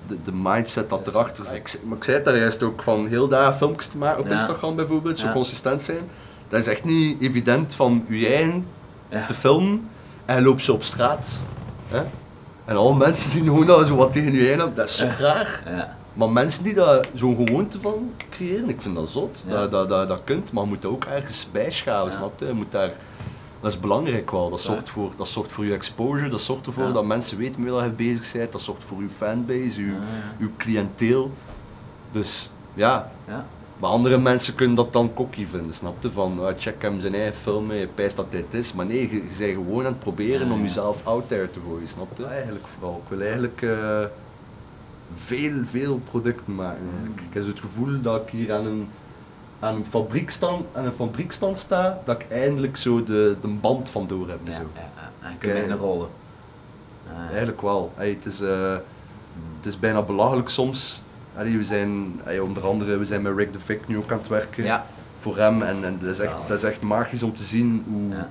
de, de mindset dat erachter zit. Ik, maar ik zei het daar juist ook van heel daar filmpjes te maken op. Instagram bijvoorbeeld, zo consistent zijn. Dat is echt niet evident van je eigen te filmen en je loopt zo op straat. Hè? En alle mensen zien gewoon dat je zo wat tegen je eigen hebt. Dat is zo raar. Ja. Maar mensen die daar zo'n gewoonte van creëren, ik vind dat zot. Ja. Dat, dat, dat, dat kunt, maar je moet dat ook ergens bijschalen, Ja. snap je? Je moet daar, dat is belangrijk wel. Dat zorgt, voor, dat zorgt voor je exposure, dat zorgt ervoor Ja. dat mensen weten met wie je bezig bent. Dat zorgt voor je fanbase, je, je cliënteel. Dus ja, ja. maar andere mensen kunnen dat dan cocky vinden, snap je? Van, ah, check hem zijn eigen film, je pijst dat dit is. Maar nee, je, je bent gewoon aan het proberen om jezelf out there te gooien, snap je? Eigenlijk vooral. Ik wil eigenlijk eh, veel, veel producten maken. eigenlijk. Ik heb het gevoel dat ik hier aan een, aan een, fabriekstand, aan een fabriekstand sta, dat ik eindelijk zo de, de band van door heb. Ja, Zo. ja, ja. En kun je in rollen. Ja. Eigenlijk wel. Hey, het, is, eh, het is bijna belachelijk soms. Allee, we zijn, hey, onder andere, we zijn met Rick de Vic nu ook aan het werken. Ja. voor hem. En, en dat, is echt, dat is echt magisch om te zien hoe Ja.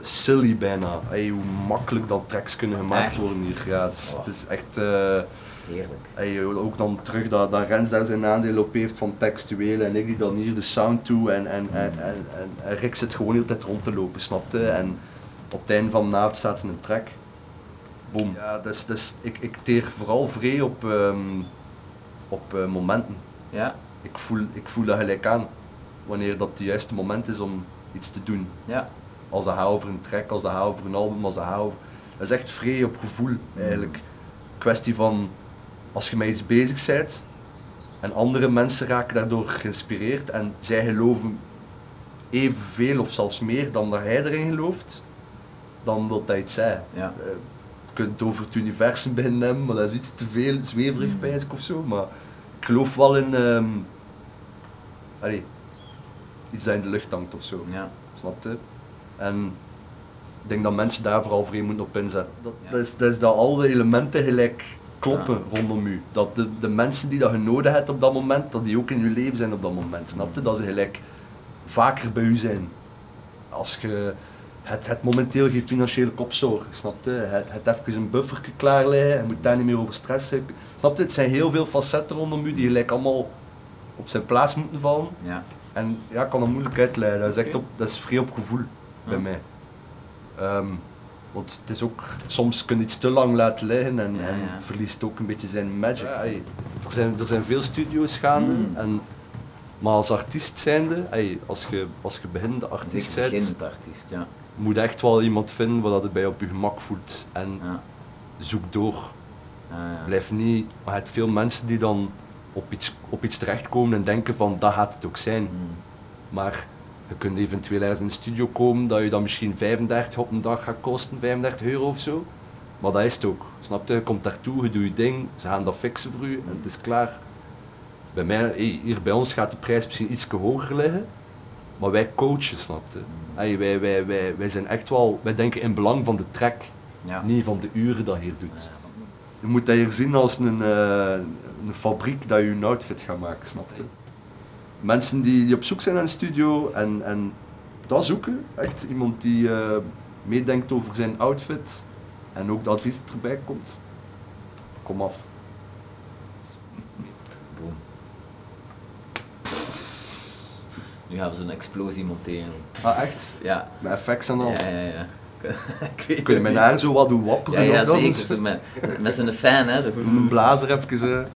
Silly bijna, hey, hoe makkelijk dat tracks kunnen gemaakt Echt? worden hier. Ja, het, is, Oh. het is echt, eh, Heerlijk. hey, ook dan terug dat, dat Rens daar zijn aandeel op heeft van textuele en ik die dan hier de sound toe en, en, en, en, en, en Rick zit gewoon heel de tijd rond te lopen, snapte? En op het einde van de avond staat een track. Boom. Ja, dus, dus ik, ik teer vooral vrij op, ehm, op eh, momenten Ja. ik voel, ik voel dat gelijk aan. Wanneer dat het juiste moment is om iets te doen. Ja. Als dat gaat over een track, als dat gaat over een album, als dat gaat over... Dat is echt vrij op gevoel eigenlijk. Kwestie van, als je met iets bezig bent en andere mensen raken daardoor geïnspireerd en zij geloven evenveel of zelfs meer dan dat hij erin gelooft, dan wil dat iets zijn. Ja. Eh, je kunt het over het universum beginnen hebben, maar dat is iets te veel zweverig Mm. bij of zo. Maar ik geloof wel in ehm, allee, iets dat in de lucht hangt of zo. Ja. Snap je? En ik denk dat mensen daar vooral voor moeten op inzetten. Dat, Ja. dat, is, dat is dat al de elementen gelijk kloppen rondom u. Dat de, de mensen die dat je nodig hebt op dat moment, dat die ook in je leven zijn op dat moment. Snap je? Dat ze gelijk vaker bij u zijn. Als je het, het momenteel geen financiële kopzorg, snap je? Het, het even een buffer klaar liggen, je moet daar niet meer over stressen. Snap je? Het zijn heel veel facetten rondom u die gelijk allemaal op zijn plaats moeten vallen. Ja. En ja, ik kan dat moeilijk uitleiden. Dat is echt op, dat is vrij op gevoel bij Ja. mij. Ehm, want het is ook, soms kun je iets te lang laten liggen en, Ja, en verliest ook een beetje zijn magic. Ey, er, zijn, er zijn veel studio's gaande, Mm. en, maar als artiest zijnde, ey, als je, als je beginnende artiest bent, beginnend artiest, ja. moet je echt wel iemand vinden waar dat het bij op je gemak voelt. En Ja. zoek door. Ja, ja. Blijf niet, maar je hebt veel mensen die dan op iets, op iets terechtkomen en denken van dat gaat het ook zijn. Mm. Maar je kunt eventueel ergens in de studio komen dat je dan misschien 35 op een dag gaat kosten, 35 euro of zo. Maar dat is het ook. Snap je? Je komt daartoe, je doet je ding, ze gaan dat fixen voor u en het is klaar. Bij mij, hier bij ons gaat de prijs misschien iets hoger liggen, maar wij coachen, snap je? Hey, wij, wij, wij, wij zijn echt wel, wij denken in belang van de track, Ja. niet van de uren dat je hier doet. Je moet dat hier zien als een, eh, een fabriek dat je een outfit gaat maken, snap je? Mensen die, die op zoek zijn naar een studio en, en dat zoeken, echt iemand die eh, meedenkt over zijn outfit en ook de advies dat erbij komt, kom af. Boom. Nu gaan we zo'n explosie monteren. Ah echt? Ja. Met effects en al? Ja, ja, ja. ik weet Kun je mijn haar zo wat doen Ja, wapperen? ja dat? zeker. Zo met, met zijn fan, hè. Zo. Een blazer even... eh.